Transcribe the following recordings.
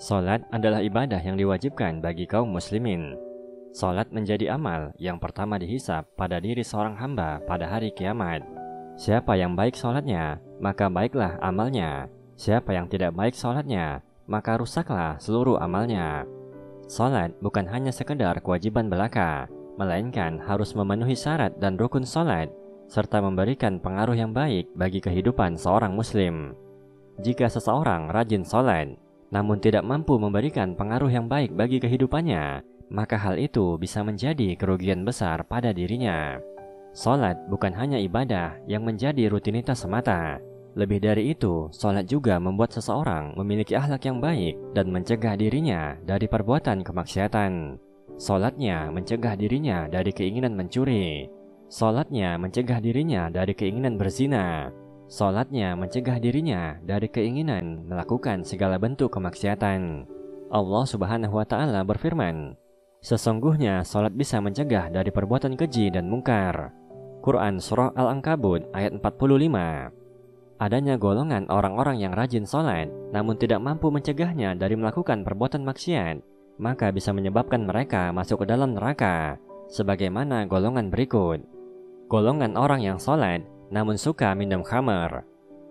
Salat adalah ibadah yang diwajibkan bagi kaum muslimin. Salat menjadi amal yang pertama dihisap pada diri seorang hamba pada hari kiamat. Siapa yang baik salatnya, maka baiklah amalnya. Siapa yang tidak baik salatnya, maka rusaklah seluruh amalnya. Salat bukan hanya sekedar kewajiban belaka, melainkan harus memenuhi syarat dan rukun salat serta memberikan pengaruh yang baik bagi kehidupan seorang muslim. Jika seseorang rajin salat, namun tidak mampu memberikan pengaruh yang baik bagi kehidupannya, maka hal itu bisa menjadi kerugian besar pada dirinya. Salat bukan hanya ibadah yang menjadi rutinitas semata. Lebih dari itu, salat juga membuat seseorang memiliki akhlak yang baik dan mencegah dirinya dari perbuatan kemaksiatan. Salatnya mencegah dirinya dari keinginan mencuri. Salatnya mencegah dirinya dari keinginan berzina. Salatnya mencegah dirinya dari keinginan melakukan segala bentuk kemaksiatan. Allah Subhanahu wa taala berfirman, Sesungguhnya salat bisa mencegah dari perbuatan keji dan mungkar. Quran Surah Al-Ankabut ayat 45 Adanya golongan orang-orang yang rajin salat namun tidak mampu mencegahnya dari melakukan perbuatan maksiat, maka bisa menyebabkan mereka masuk ke dalam neraka, sebagaimana golongan berikut. Golongan orang yang salat namun suka minum khamar.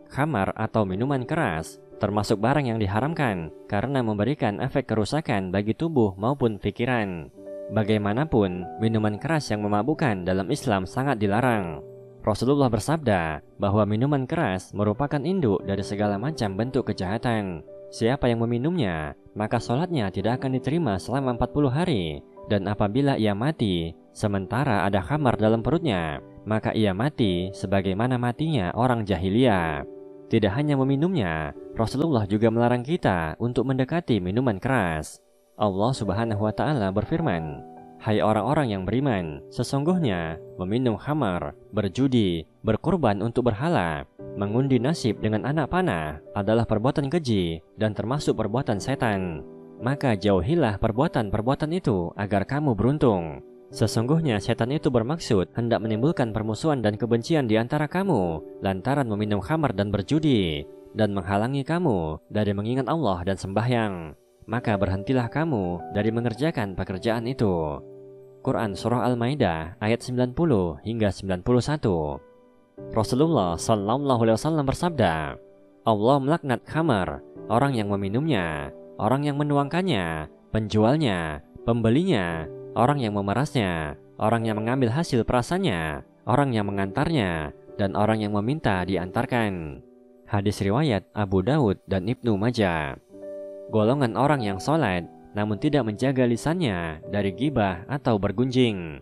Khamar atau minuman keras termasuk barang yang diharamkan karena memberikan efek kerusakan bagi tubuh maupun pikiran. Bagaimanapun, minuman keras yang memabukkan dalam Islam sangat dilarang. Rasulullah bersabda bahwa minuman keras merupakan induk dari segala macam bentuk kejahatan. Siapa yang meminumnya, maka sholatnya tidak akan diterima selama 40 hari. Dan apabila ia mati, sementara ada khamar dalam perutnya, maka ia mati sebagaimana matinya orang jahiliyah. Tidak hanya meminumnya, Rasulullah juga melarang kita untuk mendekati minuman keras. Allah Subhanahu wa taala berfirman, "Hai orang-orang yang beriman, sesungguhnya meminum khamar, berjudi, berkurban untuk berhala, mengundi nasib dengan anak panah adalah perbuatan keji dan termasuk perbuatan setan. Maka jauhilah perbuatan-perbuatan itu agar kamu beruntung." Sesungguhnya setan itu bermaksud hendak menimbulkan permusuhan dan kebencian di antara kamu lantaran meminum khamar dan berjudi dan menghalangi kamu dari mengingat Allah dan sembahyang. Maka berhentilah kamu dari mengerjakan pekerjaan itu. Quran Surah Al-Maidah ayat 90 hingga 91 Rasulullah Sallallahu Alaihi Wasallam bersabda, Allah melaknat khamar, orang yang meminumnya, orang yang menuangkannya, penjualnya, pembelinya, orang yang memerasnya, orang yang mengambil hasil perasannya, orang yang mengantarnya, dan orang yang meminta diantarkan. Hadis riwayat Abu Daud dan Ibnu Majah. Golongan orang yang sholat namun tidak menjaga lisannya dari gibah atau bergunjing.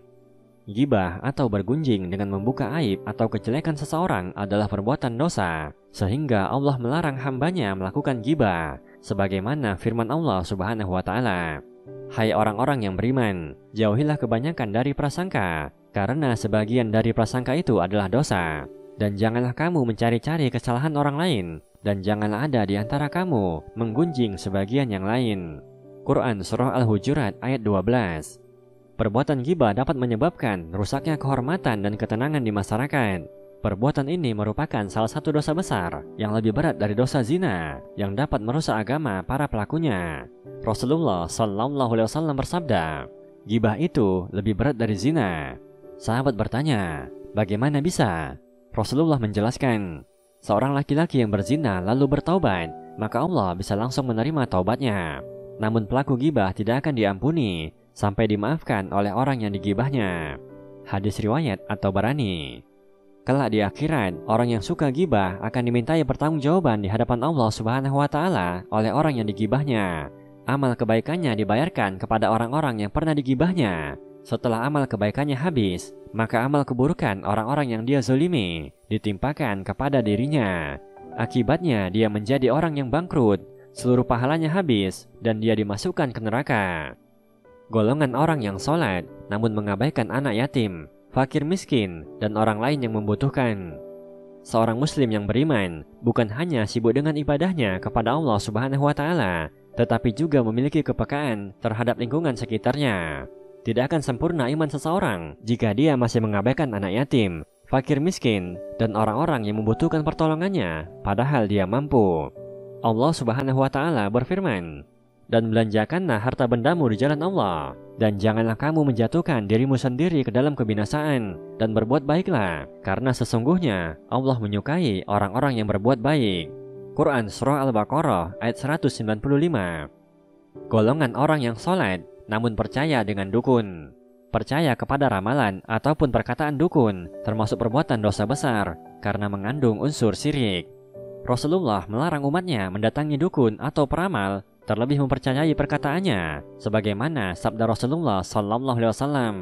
Gibah atau bergunjing dengan membuka aib atau kejelekan seseorang adalah perbuatan dosa, sehingga Allah melarang hambanya melakukan gibah, sebagaimana firman Allah Subhanahu wa Ta'ala. Hai orang-orang yang beriman, jauhilah kebanyakan dari prasangka, karena sebagian dari prasangka itu adalah dosa. Dan janganlah kamu mencari-cari kesalahan orang lain, dan janganlah ada di antara kamu menggunjing sebagian yang lain. Quran Surah Al-Hujurat ayat 12 Perbuatan gibah dapat menyebabkan rusaknya kehormatan dan ketenangan di masyarakat. Perbuatan ini merupakan salah satu dosa besar yang lebih berat dari dosa zina yang dapat merusak agama para pelakunya. Rasulullah Shallallahu Alaihi Wasallam bersabda, gibah itu lebih berat dari zina. Sahabat bertanya, bagaimana bisa? Rasulullah menjelaskan, seorang laki-laki yang berzina lalu bertaubat, maka Allah bisa langsung menerima taubatnya. Namun pelaku gibah tidak akan diampuni sampai dimaafkan oleh orang yang digibahnya. Hadis riwayat atau barani. Kelak di akhirat, orang yang suka gibah akan dimintai pertanggungjawaban di hadapan Allah Subhanahu wa taala oleh orang yang digibahnya amal kebaikannya dibayarkan kepada orang-orang yang pernah digibahnya. Setelah amal kebaikannya habis, maka amal keburukan orang-orang yang dia zolimi ditimpakan kepada dirinya. Akibatnya dia menjadi orang yang bangkrut, seluruh pahalanya habis, dan dia dimasukkan ke neraka. Golongan orang yang sholat, namun mengabaikan anak yatim, fakir miskin, dan orang lain yang membutuhkan. Seorang muslim yang beriman bukan hanya sibuk dengan ibadahnya kepada Allah Subhanahu wa taala, tetapi juga memiliki kepekaan terhadap lingkungan sekitarnya. Tidak akan sempurna iman seseorang jika dia masih mengabaikan anak yatim, fakir miskin, dan orang-orang yang membutuhkan pertolongannya, padahal dia mampu. Allah Subhanahu wa Ta'ala berfirman, dan belanjakanlah harta bendamu di jalan Allah. Dan janganlah kamu menjatuhkan dirimu sendiri ke dalam kebinasaan dan berbuat baiklah, karena sesungguhnya Allah menyukai orang-orang yang berbuat baik. Quran Surah Al-Baqarah ayat 195 Golongan orang yang sholat namun percaya dengan dukun Percaya kepada ramalan ataupun perkataan dukun termasuk perbuatan dosa besar karena mengandung unsur syirik Rasulullah melarang umatnya mendatangi dukun atau peramal, terlebih mempercayai perkataannya, sebagaimana sabda Rasulullah Sallallahu Alaihi Wasallam.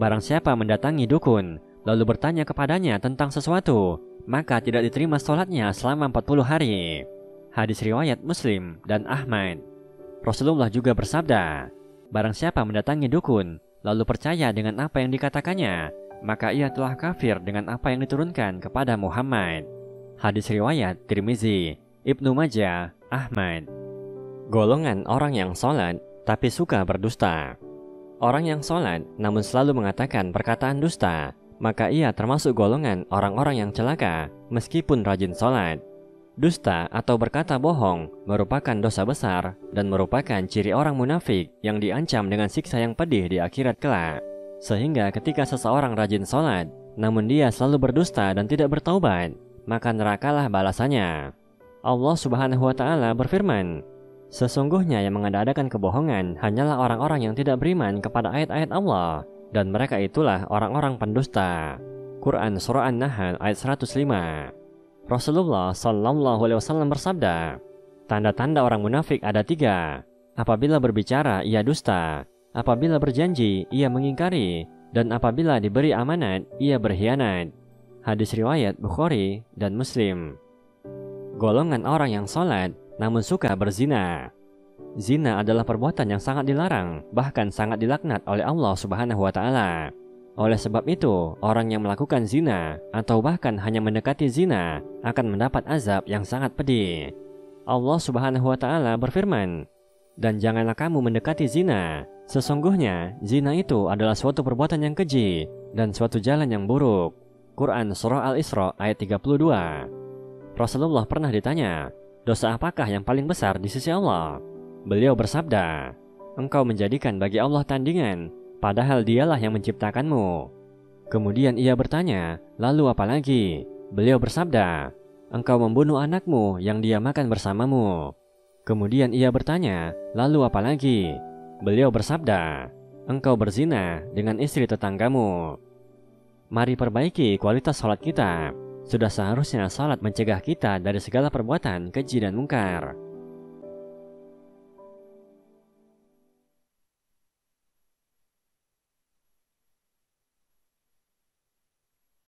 Barang siapa mendatangi dukun, lalu bertanya kepadanya tentang sesuatu, maka tidak diterima sholatnya selama 40 hari. Hadis riwayat Muslim dan Ahmad. Rasulullah juga bersabda, Barang siapa mendatangi dukun, lalu percaya dengan apa yang dikatakannya, maka ia telah kafir dengan apa yang diturunkan kepada Muhammad. Hadis riwayat Tirmizi, Ibnu Majah, Ahmad. Golongan orang yang sholat tapi suka berdusta. Orang yang sholat namun selalu mengatakan perkataan dusta, maka ia termasuk golongan orang-orang yang celaka meskipun rajin sholat. Dusta atau berkata bohong merupakan dosa besar dan merupakan ciri orang munafik yang diancam dengan siksa yang pedih di akhirat kelak. Sehingga ketika seseorang rajin sholat, namun dia selalu berdusta dan tidak bertaubat, maka nerakalah balasannya. Allah Subhanahu wa taala berfirman, Sesungguhnya yang mengadakan kebohongan hanyalah orang-orang yang tidak beriman kepada ayat-ayat Allah dan mereka itulah orang-orang pendusta. Quran Surah An-Nahl ayat 105 Rasulullah Sallallahu Alaihi Wasallam bersabda, Tanda-tanda orang munafik ada tiga. Apabila berbicara, ia dusta. Apabila berjanji, ia mengingkari. Dan apabila diberi amanat, ia berkhianat. Hadis riwayat Bukhari dan Muslim. Golongan orang yang sholat namun suka berzina. Zina adalah perbuatan yang sangat dilarang, bahkan sangat dilaknat oleh Allah Subhanahu wa taala. Oleh sebab itu, orang yang melakukan zina atau bahkan hanya mendekati zina akan mendapat azab yang sangat pedih. Allah Subhanahu wa taala berfirman, "Dan janganlah kamu mendekati zina. Sesungguhnya zina itu adalah suatu perbuatan yang keji dan suatu jalan yang buruk." Quran Surah Al-Isra ayat 32 Rasulullah pernah ditanya, dosa apakah yang paling besar di sisi Allah? Beliau bersabda, engkau menjadikan bagi Allah tandingan, padahal dialah yang menciptakanmu. Kemudian ia bertanya, lalu apa lagi? Beliau bersabda, engkau membunuh anakmu yang dia makan bersamamu. Kemudian ia bertanya, lalu apa lagi? Beliau bersabda, engkau berzina dengan istri tetanggamu. Mari perbaiki kualitas salat kita. Sudah seharusnya salat mencegah kita dari segala perbuatan keji dan mungkar.